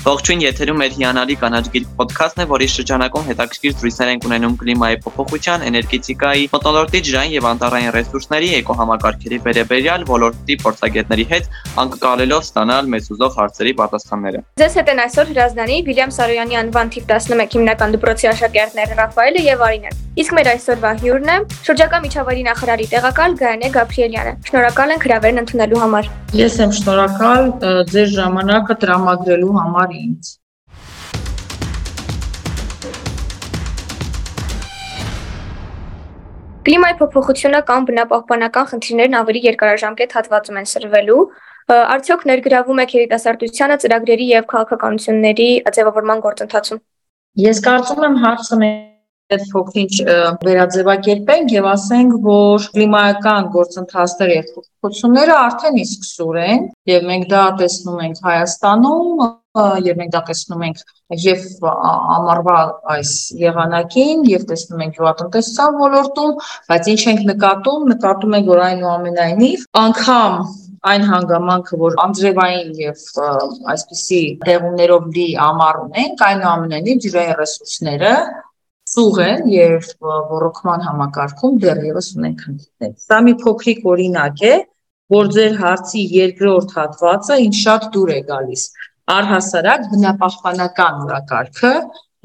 Ողջույն, եթերում մեր հիանալի կանաչ գիրք ոդքասթն է, որի շրջանակում հետաքրքիր զրույցներ ենք ունենում կլիմայի փոփոխության, էներգետիկայի, մթնոլորտի ջրային եւ անտառային ռեսուրսների, էկոհամակարգերի վերաբերյալ ոլորտի փորձագետների հետ անկկալելով ստանալ մեծ ուզող հարցերի պատասխանները։ Ձեզ հետ են այսօր հրազդանի Վիլյամ Սարոյանի անվան թիվ 11 հիմնական դպրոցի աշակերտներ Ռաֆայելը եւ Արինեն։ Իսկ մեր այսօրվա հյուրն է շրջակա միջավայրի նախարարի տեղակալ Գայանե Գաբրիելյանը։ Շնորհակալ ենք հրավերն ընդունելու համար։ Ես եմ շնորհակալ ձեր ժամանակը տրամադրելու համար ինձ։ Կլիմայի փոփոխությունը կամ բնապահպանական խնդիրներն ավելի երկարաժամկետ հատվածում են սրվելու, արդյոք ներգրավում եք երիտասարդությանը ծրագրերի եւ քաղաքականությունների ձևավորման գործընթացում։ Ես կարծում եմ հարցը այդ փոքրինչ վերաձևակերպենք եւ ասենք, որ կլիմայական գործընթացները եւ փոփոխությունները արդեն իսկ սուր են եւ մենք դա տեսնում ենք Հայաստանում եւ մենք դա տեսնում ենք եւ ամառվա այս եղանակին եւ տեսնում ենք գյուղատնտեսության ոլորտում, բայց ինչ ենք նկատում, նկատում ենք, որ այնուամենայնիվ անգամ այն հանգամանքը, որ անձրևային եւ այսպիսի դեղումներով լի ամառ ունենք, այնուամենայնիվ ջրային ռեսուրսները ծուղ են եւ ռոռոկման համակարգում դեռևս ունենք խնդիրներ։ Սա մի փոքրիկ օրինակ է, որ ձեր հարցի երկրորդ հատվածը ինձ շատ դուր է գալիս։ Առհասարակ բնապահպանական օրակարգը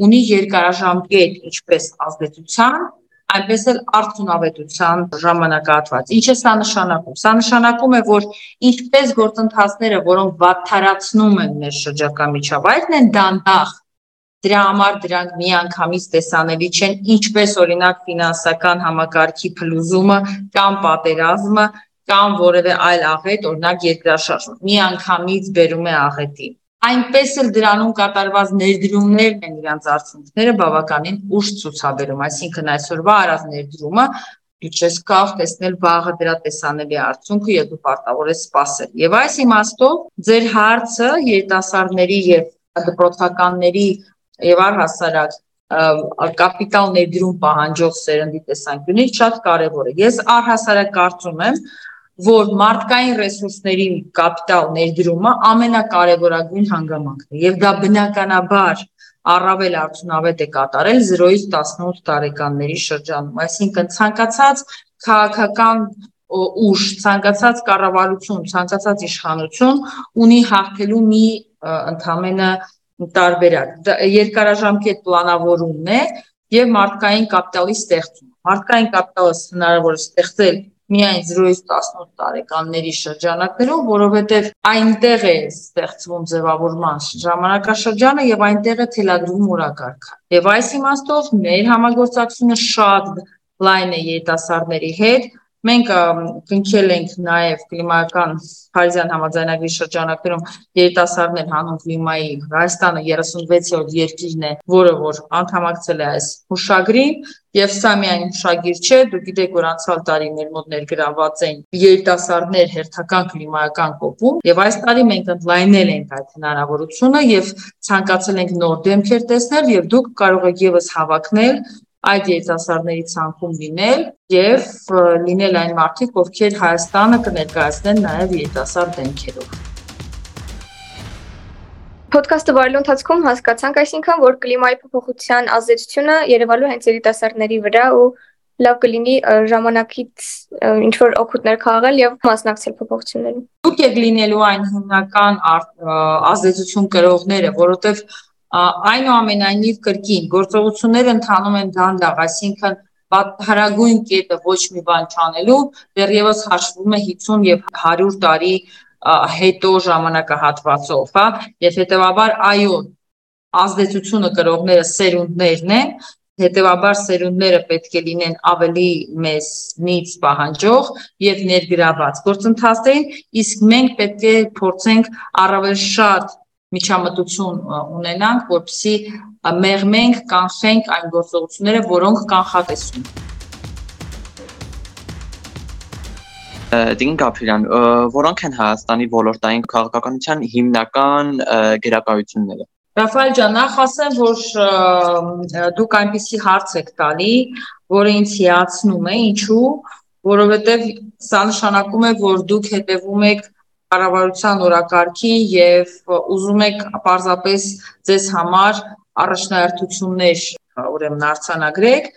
ունի երկարաժամկետ ինչպես ազդեցության, այնպես էլ արդյունավետության ժամանակահատված։ Ինչ է սա նշանակում։ Սա նշանակում է, որ ինչպես գործընթացները, որոնք վատթարացնում են մեր շրջակա միջավայրն են, դանդաղ Դրա համար դրանք միանգամից տեսանելի չեն, ինչպես օրինակ ֆինանսական համակարգի փլուզումը կամ պատերազմը կամ որևէ այլ աղետ, օրինակ երկրաշարժը։ Միանգամից բերում է աղետի այնպես էլ դրանում կատարված ներդրումներն են իրանց արդյունքները բավականին ուշ ցուցաբերում, այսինքն այսօրվա արած ներդրումը դու չես կարող տեսնել վաղը դրա տեսանելի արդյունքը եւ դու պարտավոր ես սպասել։ Եվ այս իմաստով ձեր հարցը երիտասարդների եւ դպրոցականների եւ առհասարակ կապիտալ ներդրում պահանջող սերնդի տեսանկյունից շատ կարեւոր է։ Ես առհասարակ կարծում եմ, որ մարդկային ռեսուրսների կապիտալ ներդրումը ամենակարևորագույն հանգամանքն է եւ դա բնականաբար առավել արդյունավետ է կատարել 0-ից 18 տարեկանների շրջանում այսինքն ցանկացած քաղաքական ուժ, ցանկացած կառավարություն, ցանկացած իշխանություն ունի հաղթելու մի ընդհանրապես տարբերակ։ Երկարաժամկետ պլանավորումն է եւ մարդկային կապիտալի ստեղծումը։ Մարդկային կապիտալը հնարավոր է ստեղծել միայն 0-ից 18 տարեկանների շրջանակներում, որովհետև այնտեղ է ստեղծվում ձևավորման ժամանակաշրջանը եւ այնտեղ է թելադրվում օրակարգը։ Եվ այս իմաստով մեր համագործակցությունը շատ լայն է երիտասարդների հետ, Մենք կնքել ենք նաև կլիմայական Փարիզյան համաձայնագրի շրջանակներում երիտասարդներ հանուն կլիմայի Հայաստանը 36-րդ երկիրն է, որը որ անդամակցել է այս հուշագրին, եւ սա միայն հուշագիր չէ, դուք գիտեք, որ անցյալ տարի մեր մոտ ներգրաված են երիտասարդներ հերթական կլիմայական կոպում, եւ այս տարի մենք ընդլայնել ենք այդ հնարավորությունը եւ ցանկացել ենք նոր դեմքեր տեսնել եւ դուք կարող եք եւս հավակնել այդ երիտասարդների ցանկում լինել եւ լինել այն մարդիկ, ովքեր Հայաստանը կներկայացնեն նաեւ երիտասարդ դեմքերով։ Պոդքասթը վարելու ընթացքում հասկացանք այսինքն, որ կլիմայի փոփոխության ազդեցությունը Երևանու հենց երիտասարդների վրա ու լավ կլինի ժամանակից ինչ որ օգուտներ քաղել եւ մասնակցել փոփոխություններին։ Դուք եք լինելու այն հիմնական ազդեցություն կրողները, որովհետեւ այնուամենայնիվ կրկին գործողությունները ընթանում են դանդաղ, այսինքն հարագույն կետը ոչ մի բան չանելու, դեռևս հաշվում է 50 եւ 100 տարի հետո ժամանակահատվածով, հա, եւ հետեւաբար այո, ազդեցությունը կրողները սերունդներն են, հետեւաբար սերունդները պետք է լինեն ավելի մեծ նից պահանջող եւ ներգրաված գործընթացներին, իսկ մենք պետք է փորձենք առավել շատ միջամտություն ունենանք, որպեսզի մեղմենք, կանխենք այն գործողությունները, որոնք կանխատեսում Դին Գաբրիելյան, որոնք են Հայաստանի ոլորտային քաղաքականության հիմնական գերակայությունները։ Ռաֆայել ջան, նախ ասեմ, որ դուք այնպիսի հարց եք տալի, որը ինձ հիացնում է, ինչու, որովհետև սա նշանակում է, որ դուք հետևում եք կառավարության օրակարգին եւ ուզում եք պարզապես ձեզ համար առաջնահերթություններ ուրեմն արձանագրեք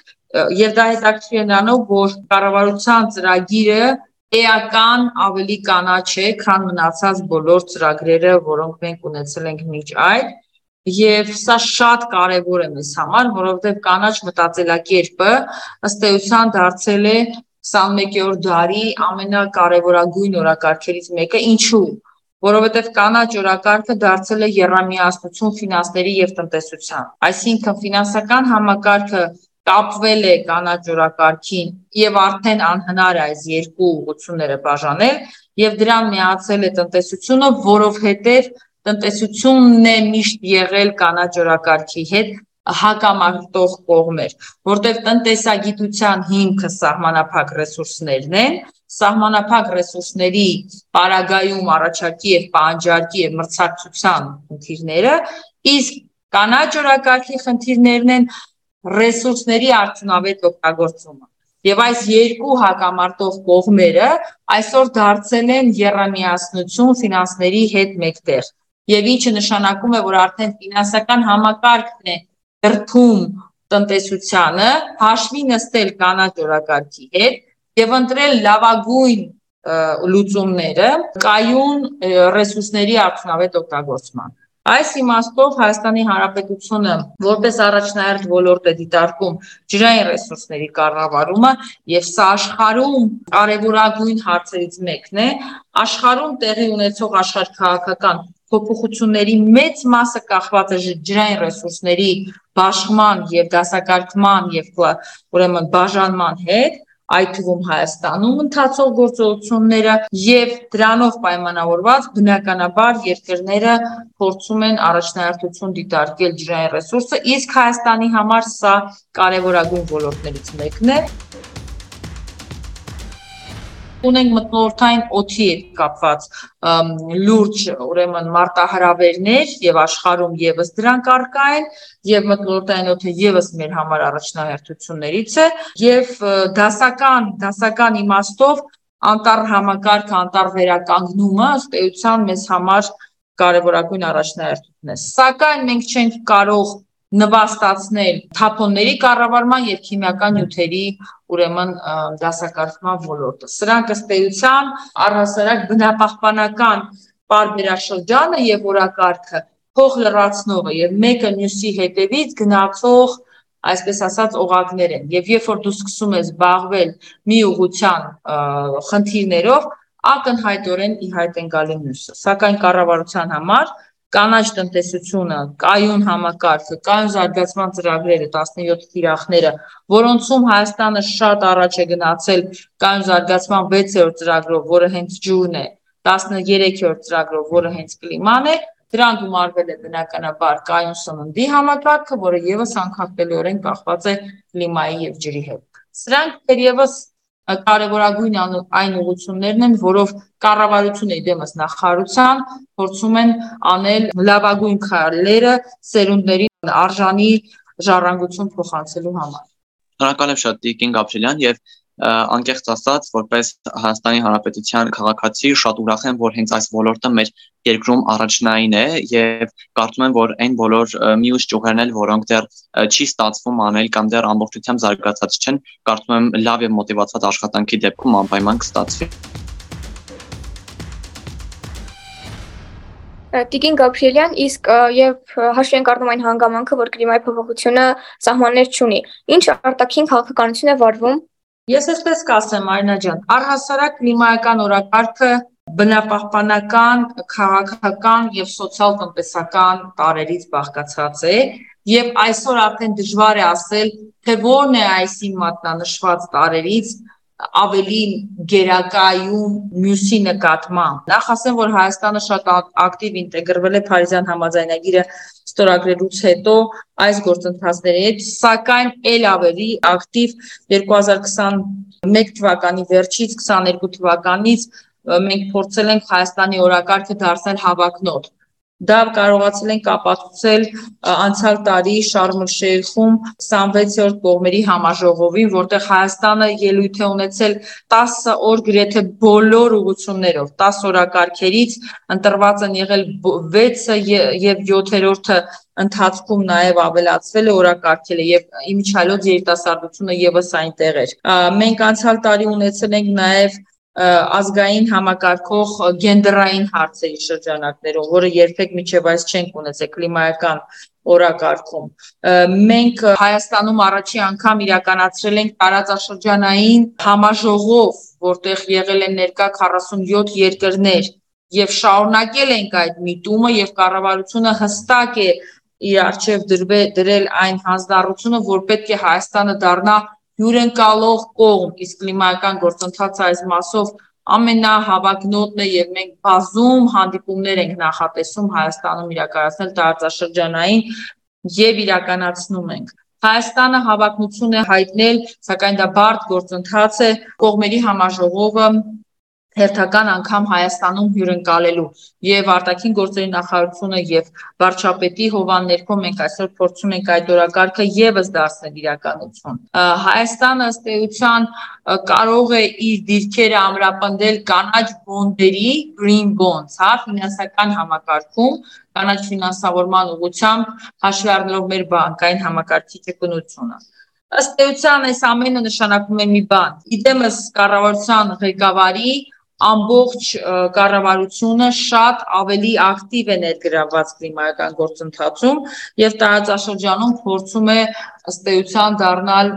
եւ դա հետաքրքիր է նրանով, որ կառավարության ծրագիրը էական ավելի կանաչ է, քան մնացած բոլոր ծրագրերը, որոնք մենք ունեցել ենք մինչ այդ Եվ սա շատ կարևոր է մեզ համար, որովհետև կանաչ մտածելակերպը ըստ էության դարձել է 21-րդ դարի ամենակարևորագույն օրակարգերից մեկը։ Ինչու՞։ Որովհետև կանաչ օրակարգը դարձել է երամիասնություն ֆինանսների եւ տնտեսության։ Այսինքն ֆինանսական համակարգը կապվել է կանաչ օրակարգին եւ արդեն անհնար է այս երկու ուղությունները բաժանել եւ դրան միացել է տնտեսությունը, որովհետեւ տնտեսությունն է միշտ եղել կանաչ օրակարգի հետ հակամարտող կողմեր, որտեղ տնտեսագիտության հիմքը սահմանափակ ռեսուրսներն են, սահմանափակ ռեսուրսների պարագայում առաջարկի եւ պահանջարկի եւ մրցակցության խնդիրները, իսկ կանաչ օրակարգի խնդիրներն են ռեսուրսների արդյունավետ օգտագործումը։ Եվ այս երկու հակամարտող կողմերը այսօր դարձել են երամիասնություն ֆինանսների հետ մեկտեղ եւ ինչը նշանակում է, որ արդեն ֆինանսական համակարգն է դրթում տնտեսությանը, հաշվի նստել կանաչ օրակարգի հետ եւ ընտրել լավագույն լուծումները կայուն ռեսուրսների արդյունավետ օգտագործման։ Այս իմաստով Հայաստանի Հանրապետությունը որպես առաջնահերթ ոլորտ է դիտարկում ջրային ռեսուրսների կառավարումը եւ սա աշխարհում կարևորագույն հարցերից մեկն է աշխարհում տեղի ունեցող աշխարհքաղաքական փոփոխությունների մեծ մասը կախված է ջրային ռեսուրսների բաշխման եւ դասակարգման եւ ուրեմն բաժանման հետ այդ թվում Հայաստանում ընթացող գործողությունները եւ դրանով պայմանավորված բնականաբար երկրները փորձում են առաջնահերթություն դիտարկել ջրային ռեսուրսը, իսկ Հայաստանի համար սա կարևորագույն ոլորտներից մեկն է ունենք մտնորդային օթի հետ կապված լուրջ ուրեմն մարտահրավերներ եւ աշխարհում եւս դրանք արկա են եւ մտնորդային օթը եւս մեր համար առաջնահերթություններից է եւ դասական դասական իմաստով անտառ համակարգ անտառ վերականգնումը ըստ էության մեզ համար կարևորագույն առաջնահերթությունն է սակայն մենք չենք կարող նվաստացնել թափոնների կառավարման եւ քիմիական նյութերի ուրեմն դասակարգման ոլորտը։ Սրանք ըստ էության առհասարակ բնապահպանական բարբերաշրջանը եւ օրակարգը փող լրացնողը եւ մեկը մյուսի հետևից գնացող այսպես ասած օղակներ են եւ երբ որ դու սկսում ես զբաղվել մի ուղության խնդիրներով ակնհայտորեն ի հայտ են գալի մյուսը սակայն կառավարության համար կանաչ տնտեսությունը, կայուն համակարգը, կայուն զարգացման ծրագրերը, 17 թիրախները, որոնցում Հայաստանը շատ առաջ է գնացել կայուն զարգացման 6-րդ ծրագրով, որը հենց ջուրն է, 13-րդ ծրագրով, որը հենց կլիման է, դրան գումարվել է բնականաբար կայուն սննդի համակարգը, որը եւս անկախտելիորեն կախված է կլիմայի եւ ջրի հետ։ Սրանք դեռևս կարևորագույն այն ուղություններն են, որով կառավարությունը իդեմս նախարարության փորձում են անել լավագույն քայլերը սերունդների արժանի ժառանգություն փոխանցելու համար։ Շնորհակալ եմ շատ Տիկին Գաբրիելյան եւ անկեղծ ասած, որպես Հայաստանի Հանրապետության քաղաքացի շատ ուրախ եմ, որ հենց այս ոլորտը մեր երկրում առաջնային է եւ կարծում եմ, որ այն բոլոր մյուս ճյուղերն էլ, որոնք դեռ չի ստացվում անել կամ դեռ ամբողջությամբ զարգացած չեն, կարծում եմ լավ եւ մոտիվացված աշխատանքի դեպքում անպայման կստացվի։ Տիկին Գաբրիելյան, իսկ եւ հաշվի ենք առնում այն հանգամանքը, որ կլիմայի փոփոխությունը սահմաններ չունի։ Ինչ արտաքին քաղաքականություն է վարվում Ես այսպես կասեմ, Մարինա ջան, առհասարակ կլիմայական օրակարգը բնապահպանական, քաղաքական եւ սոցիալ-տնտեսական տարերից բաղկացած է եւ այսօր արդեն դժվար է ասել, թե ո՞րն է այսի մատնանշված տարերից ավելի գերակայում մյուսի նկատմամբ։ Նախ ասեմ, որ Հայաստանը շատ ակտիվ ինտեգրվել է Փարիզյան համաձայնագիրը ստորագրելուց հետո այս գործընթացների հետ, սակայն ել ավելի ակտիվ 2021 թվականի վերջից 22 թվականից մենք փորձել ենք Հայաստանի օրակարգը դարձնել հավակնոտ Դա կարողացել են կապացուցել անցյալ տարի Շարմ-էլ-Շեյխում 26-րդ կողմերի համաժողովին, որտեղ Հայաստանը ելույթ է ունեցել 10 օր գրեթե բոլոր ուղություններով, 10 օրակարգերից ընտրված են եղել 6-ը եւ 7-րդը ընթացքում նաև ավելացվել է օրակարգերը եւ իմիջիալոց երիտասարդությունը եւս այնտեղ էր։ Մենք անցյալ տարի ունեցել ենք նաև ազգային համակարգող գենդերային հարցերի շրջանակներում, որը երբեք միջև այս չենք ունեցել կլիմայական օրակարգում։ Մենք Հայաստանում առաջի անգամ իրականացրել ենք տարածաշրջանային համաժողով, որտեղ եղել են ներկա 47 երկրներ եւ շարունակել ենք այդ միտումը եւ կառավարությունը հստակ է իր արժեվ դրվել այն հանձնառությունը, որ պետք է Հայաստանը դառնա հյուրընկալող կողմ, իսկ կլիմայական գործընթացը այս մասով ամենահավակնոտն է եւ մենք բազում հանդիպումներ ենք նախատեսում Հայաստանում իրականացնել տարածաշրջանային եւ իրականացնում ենք Հայաստանը հավակնություն է հայտնել, սակայն դա բարդ գործընթաց է։ Կողմերի համաժողովը հերթական անգամ Հայաստանում հյուրընկալելու եւ արտաքին գործերի նախարարությունը եւ վարչապետի հովան ներքո մենք այսօր փորձում ենք այդ օրակարգը եւս դարձնել իրականություն։ Հայաստանը ըստ էության կարող է իր դիրքերը ամրապնդել կանաչ բոնդերի green bonds, հա, ֆինանսական համակարգում, կանաչ ֆինանսավորման ուղղությամբ հաշվի առնելով մեր բանկային համակարգի ճկունությունը ըստ էության այս ամենը նշանակում է մի բան։ Իդեմս կառավարության ղեկավարի ամբողջ կառավարությունը շատ ավելի ակտիվ է ներգրավված կլիմայական գործընթացում եւ տարածաշրջանում փորձում է ըստ էության դառնալ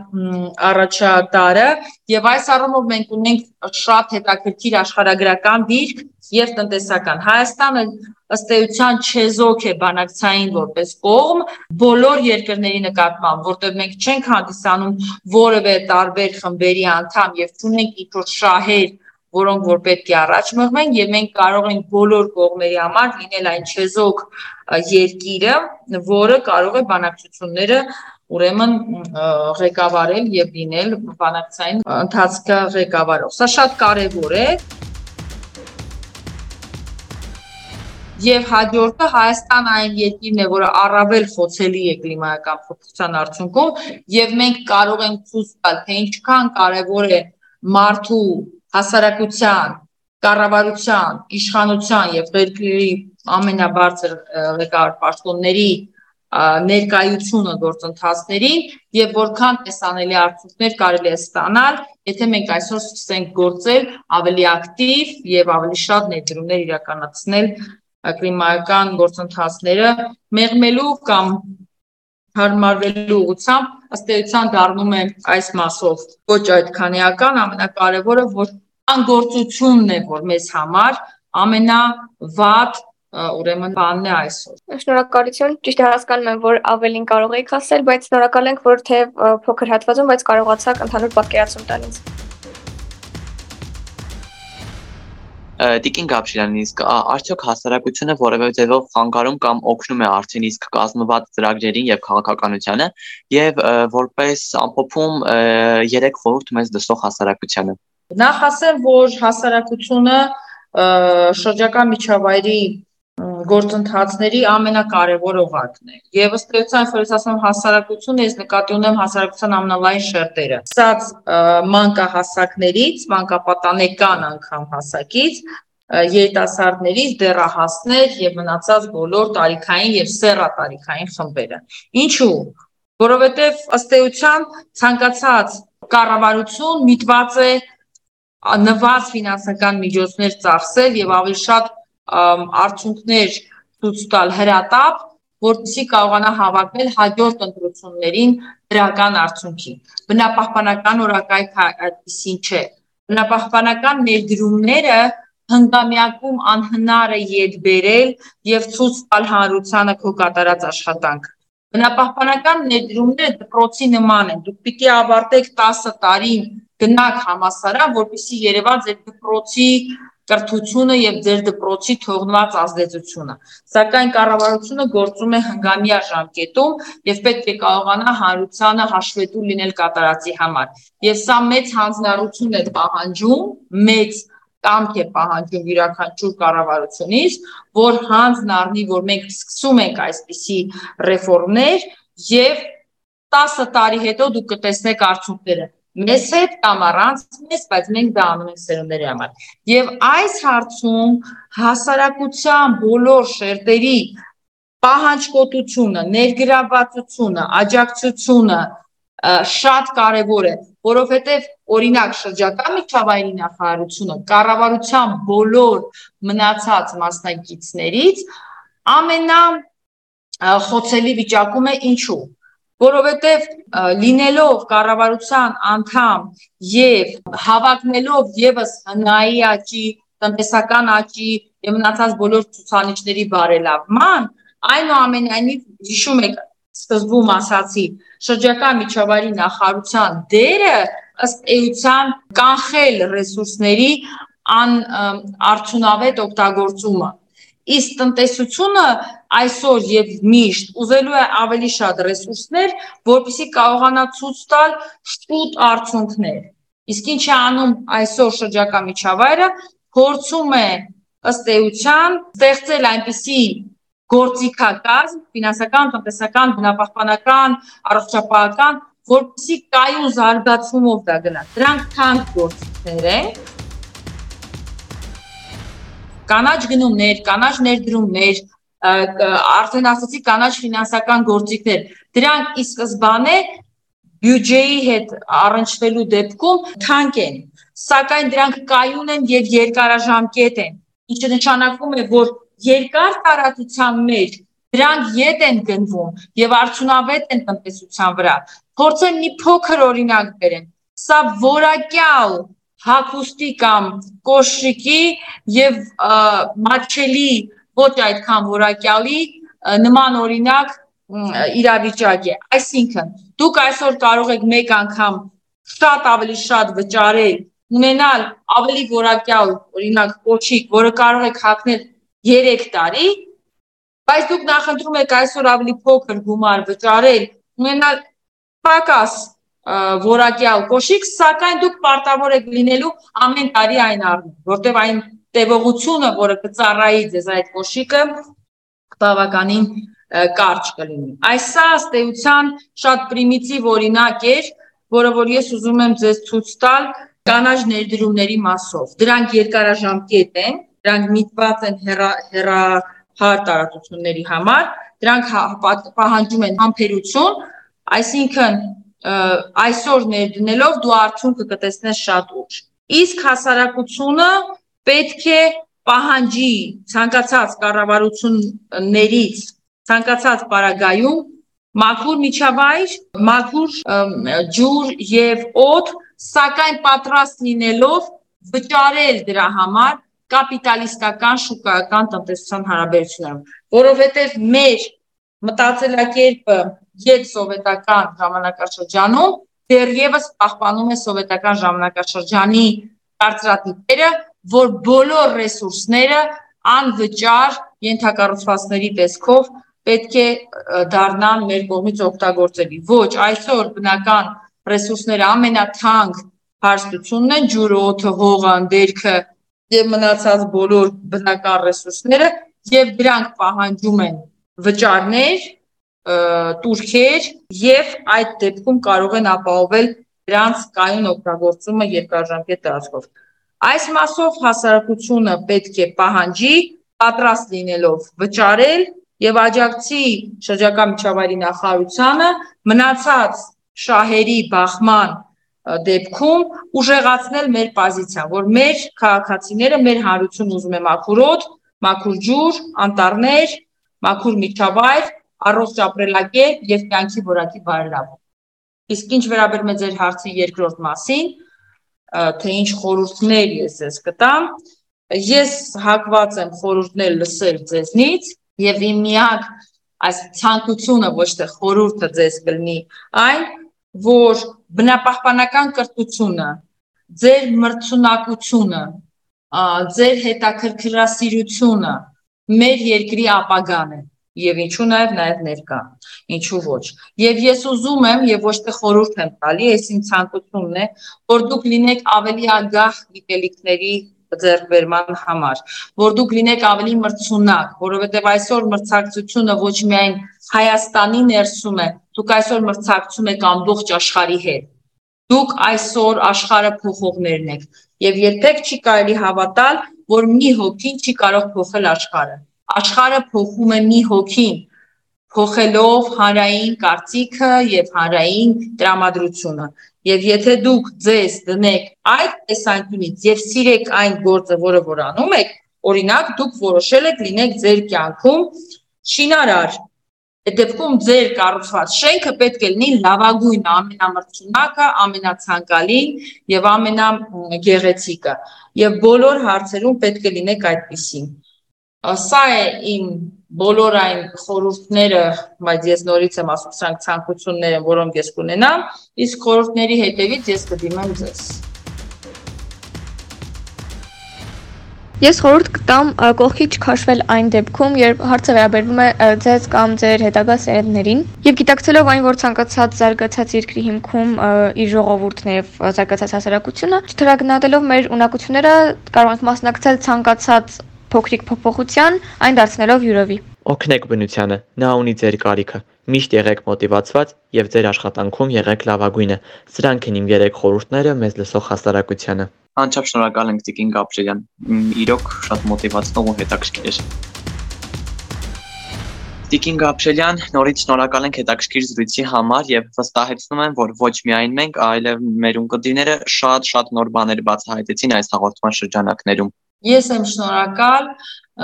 առաջատարը եւ այս առումով մենք ունենք շատ հետաքրքիր աշխարհագրական դիրք եւ տնտեսական Հայաստանը ըստ էության չեզոք է բանակցային որպես կողմ բոլոր երկրների նկատմամբ, որտեղ մենք չենք հանդիսանում որևէ տարբեր խմբերի անդամ եւ չունենք ինչ-որ շահեր որոնք որ պետք է առաջ մղվեն եւ մենք կարող ենք բոլոր կողմերի համար լինել այն չեզոք երկիրը, որը կարող է բանակցությունները ուրեմն ղեկավարել եւ լինել բանակցային ընթացքը ղեկավարող։ Սա շատ կարեւոր է։ Եվ հաջորդը Հայաստան այն երկիրն է, որը առավել խոցելի է կլիմայական փոփոխության արդյունքում, եւ մենք կարող ենք ցույց տալ, թե ինչքան կարեւոր է մարդու հասարակության, կառավարության, իշխանության եւ երկրի ամենաբարձր ղեկավար պաշտոնների ներկայությունը գործընթացներին եւ որքան տեսանելի արդյունքներ կարելի է ստանալ, եթե մենք այսօր սկսենք գործել ավելի ակտիվ եւ ավելի շատ ներդրումներ իրականացնել կլիմայական գործընթացները մեղմելու կամ հարմարվելու ուղղությամբ ըստ էության դառնում է այս մասով ոչ այդքանիական ամենակարևորը որ անգործությունն է որ մեզ համար ամենավատ ուրեմն բանն է այսօր։ Շնորհակալություն։ Ճիշտ հասկանում եմ, որ ավելին կարող եք ասել, բայց շնորհակալ ենք, որ թե փոքր հատվածում, բայց կարողացաք ընդհանուր պատկերացում տալ ինձ։ Տիկին Գաբրիելյան, իսկ արդյոք հասարակությունը որևէ ձևով խանգարում կամ օգնում է արդեն իսկ կազմված ծրագրերին եւ քաղաքականությանը եւ որպես ամփոփում երեք խորհուրդ մեզ դսող հասարակությանը։ Նախ ասեմ, որ հասարակությունը շրջակա միջավայրի գործընթացների ամենակարևոր օղակն է։ Եվ ըստ էության, որ ես ասում հասարակությունը, ես նկատի ունեմ հասարակության ամենալայն շերտերը։ Սած մանկահասակներից, մանկապատանեկան անգամ հասակից, երիտասարդներից դեռահասներ եւ մնացած բոլոր տարիքային եւ սեռատարիքային խմբերը։ Ինչու՞։ Որովհետեւ ըստ էության ցանկացած կառավարություն միտված է նվազ ֆինանսական միջոցներ ծախսել եւ ավելի շատ արդյունքներ ցույց տալ հրատապ, որպեսզի կարողանա հավակնել հաջորդ ընտրություններին դրական արդյունքի։ Բնապահպանական օրակայքը այդպեսին չէ։ Բնապահպանական ներդրումները հնգամյակում անհնար է յետ բերել եւ ցույց տալ հանրությանը քո կատարած աշխատանքը։ Բնապահպանական ներդրումները դպրոցի նման են։ Դուք պիտի ավարտեք 10 տարի գնաք համասարան, որպեսզի Երևան ձեր դպրոցի կրթությունը եւ ձեր դպրոցի թողնված ազդեցությունը։ Սակայն կառավարությունը գործում է հնգամյա ժամկետում եւ պետք է կարողանա հանրությանը հաշվետու լինել կատարածի համար։ Եվ սա մեծ հանձնառություն է պահանջում, մեծ կամք է պահանջում յուրաքանչյուր կառավարությունից, որ հանձն առնի, որ մենք սկսում ենք այսպիսի ռեֆորմներ եւ 10 տարի հետո դուք կտեսնեք արդյունքները մեզ հետ կամ առանց մեզ, բայց մենք դա անում ենք սերունդների համար։ Եվ այս հարցում հասարակության բոլոր շերտերի պահանջկոտությունը, ներգրավվածությունը, աջակցությունը շատ կարևոր է, որովհետև օրինակ շրջակա միջավայրի նախարարությունը կառավարության բոլոր մնացած մասնակիցներից ամենա խոցելի վիճակում է ինչու որովհետև լինելով կառավարության անդամ եւ հավակնելով եւս հնայի աճի, տնտեսական աճի եւ մնացած բոլոր ցուցանիշների բարելավման, այնուամենայնիվ հիշում եք սկզբում ասացի, շրջակա միջավայրի նախարարության դերը ըստ էության կանխել ռեսուրսների ան արդյունավետ օգտագործումը Իսկ տնտեսությունը այսօր եւ միշտ ուզելու է ավելի շատ ռեսուրսներ, որպեսզի կարողանա ցույց տալ շուտ արդյունքներ։ Իսկ ինչ է անում այսօր շրջակա միջավայրը, փորձում է ըստ էության ստեղծել այնպիսի գործիքակազմ, ֆինանսական, տնտեսական, բնապահպանական, առողջապահական, որպեսզի կայուն զարգացումով դա գնա։ Դրանք թանկ գործիքներ են, կանաչ գնումներ, կանաչ ներդրումներ, արդեն ասացի կանաչ ֆինանսական գործիքներ։ Դրանք ի սկզբանե բյուջեի հետ առնչվելու դեպքում թանկ են, սակայն դրանք կայուն են եւ երկարաժամկետ են, ինչը նշանակում է, որ երկար տարածության մեջ դրանք յետ են գնվում եւ արդյունավետ են տնտեսության վրա։ Փորձեմ մի փոքր օրինակ բերեմ։ Սա որակյալ հագուստի կամ կոշիկի եւ մատչելի ոչ այդքան որակյալի նման օրինակ իրավիճակ է։ Այսինքն, դուք այսօր կարող եք մեկ անգամ շատ ավելի շատ վճարել, ունենալ ավելի որակյալ, օրինակ, կոչիկ, որը կարող եք հագնել 3 տարի, բայց դուք նախընտրում եք այսօր ավելի փոքր գումար վճարել, ունենալ պակաս որակյալ կոշիկ, սակայն դուք պարտավոր եք լինելու ամեն տարի այն առնել, որտեղ այն տևողությունը, որը կծառայի ձեզ այդ կոշիկը, բավականին կարճ կլինի։ Այս սա ըստեյության շատ պրիմիտիվ օրինակ էր, որը որ ես ուզում եմ ձեզ ցույց տալ կանաչ ներդրումների մասով։ Դրանք երկարաժամկետ են, դրանք միտված են հերա հեռահար տարածությունների համար, դրանք հա, պահանջում են համբերություն, այսինքն այսօր ներդնելով դու արդյունքը կտեսնես շատ ուշ։ Իսկ հասարակությունը պետք է պահանջի ցանկացած կառավարություններից ցանկացած պարագայում մաքուր միջավայր, մաքուր ջուր եւ օդ, սակայն պատրաստ լինելով վճարել դրա համար կապիտալիստական շուկայական տնտեսության հարաբերություններում, որովհետեւ մեր մտածելակերպը յետ սովետական ժամանակաշրջանում դեռևս պահպանում է սովետական ժամանակաշրջանի կարծրատիպերը, որ բոլոր ռեսուրսները անվճար ենթակառուցվածքների տեսքով պետք է դառնան մեր կողմից օգտագործելի։ Ոչ, այսօր բնական ռեսուրսները ամենաթանկ հարստությունն են՝ ջուրը, օդը, հողը, անդերքը եւ մնացած բոլոր բնական ռեսուրսները եւ դրանք պահանջում են վճարներ, турքեր եւ այդ դեպքում կարող են ապահովել դրանց կայուն օգտագործումը երկարաժամկետ տարածքով։ Այս մասով հասարակությունը պետք է պահանջի պատրաստ լինելով վճարել եւ աջակցի շրջակա միջավայրի նախարարությանը մնացած շահերի բախման դեպքում ուժեղացնել մեր պոզիցիա, որ մեր քաղաքացիները մեր հանրությունը ուզում է մաքուրոտ, մաքուր ջուր, անտառներ, մաքուր միջավայր առողջ ապրելակերպ եւ կյանքի որակի բարելավում։ Իսկ ինչ վերաբերում է ձեր հարցի երկրորդ մասին, թե ինչ խորհուրդներ ես ես կտամ, ես հակված եմ խորհուրդներ լսել ձեզնից եւ իմ միակ այս ցանկությունը ոչ թե խորհուրդը ձեզ կլինի այն, որ բնապահպանական կրթությունը, ձեր մրցունակությունը, ձեր հետաքրքրասիրությունը մեր երկրի ապագան է եւ ինչու նաեւ նաեւ ներկա ինչու ոչ եւ ես ուզում եմ եւ ոչ թե խորհուրդ եմ տալի այս իմ ցանկությունն է որ դուք լինեք ավելի ագահ գիտելիքների ձեռքբերման համար, որ դուք լինեք ավելի մրցունակ, որովհետև այսօր մրցակցությունը ոչ միայն Հայաստանի ներսում է, դուք այսօր մրցակցում եք ամբողջ աշխարհի հետ։ Դուք այսօր աշխարհը փոխողներն եք եւ երբեք չի կարելի հավատալ, որ մի հոգին չի կարող փոխել աշխարհը։ Աշխարհը փոխում է մի հոգին, փոխելով հանրային կարծիքը եւ հանրային տրամադրությունը։ Եվ եթե դուք ձեզ դնեք այդ տեսանկյունից եւ սիրեք այն գործը, որը որ անում եք, օրինակ դուք որոշել եք լինեք ձեր կյանքում շինարար, Այդ դեպքում ձեր կառուցված շենքը պետք է լինի լավագույնը, ամենամրցունակը, ամենացանկալին եւ ամենագեղեցիկը։ Եվ բոլոր հարցերում պետք է լինեք այդպեսին։ Սա է իմ բոլոր այն խորհուրդները, բայց ես նորից եմ ասում, սրանք ցանկություններ են, որոնք ես կունենամ, իսկ խորհուրդների հետևից ես կդիմեմ ձեզ։ Ես խորհուրդ կտամ կողքի չքաշվել այն դեպքում, երբ հարցը վերաբերվում է ձեզ կամ ձեր հետագա սերնդներին, եւ գիտակցելով այն, որ ցանկացած զարգացած երկրի հիմքում իր ժողովուրդն եւ զարգացած հասարակությունը, չթրագնահատելով մեր ունակությունները կարող ենք մասնակցել ցանկացած փոքրիկ փոփոխության, այն դարձնելով յուրովի։ Օգնեք բնությանը, նա ունի ձեր կարիքը։ Միշտ եղեք մոտիվացված եւ ձեր աշխատանքում եղեք լավագույնը։ Սրանք են իմ երեք խորհուրդները մեզ լսող հասարակությանը։ Անչափ շնորհակալ ենք Տիկին Գաբրելյան։ Իրոք շատ մոտիվացնող ու հետաքրքիր էր։ Տիկին Գաբրելյան, նորից շնորհակալ ենք հետաքրքիր զրույցի համար եւ վստահեցնում եմ, որ ոչ միայն մենք, այլև մեր ունկնդիրները շատ-շատ նոր բաներ բացահայտեցին այս հաղորդման շրջանակներում։ Ես եմ շնորհակալ,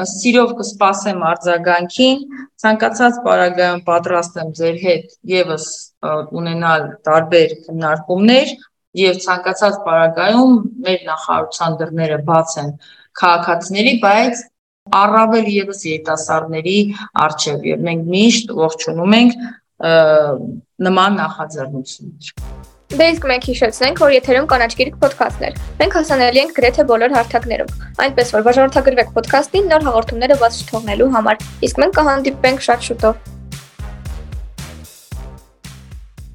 սիրով կսպասեմ արձագանքին, ցանկացած պարագայում պատրաստ եմ ձեր հետ եւս ունենալ տարբեր քննարկումներ եւ ցանկացած պարագայում մեր նախարարության դռները բաց են քաղաքացիների, բայց առավել եւս երիտասարդների արժեվ եւ մենք միշտ ողջունում ենք նման նախաձեռնություններ։ Դե իսկ մենք հիշեցնենք, որ եթերում կանաչ գիրք ոդքասթներ։ Մենք հասանելի ենք գրեթե բոլոր հարթակներում։ Այնպես որ բաժանորդագրվեք ոդքասթին նոր հաղորդումները բաց չթողնելու համար։ Իսկ մենք կհանդիպենք շատ շուտով։